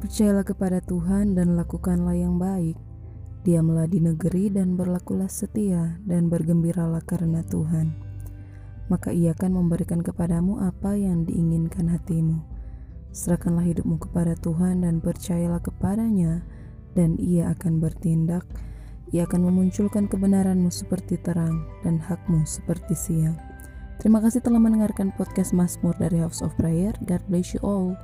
Percayalah kepada Tuhan dan lakukanlah yang baik. Diamlah di negeri dan berlakulah setia dan bergembiralah karena Tuhan. Maka ia akan memberikan kepadamu apa yang diinginkan hatimu. Serahkanlah hidupmu kepada Tuhan dan percayalah kepadanya dan ia akan bertindak ia akan memunculkan kebenaranmu seperti terang dan hakmu seperti siang. Terima kasih telah mendengarkan podcast Mazmur dari House of Prayer. God bless you all.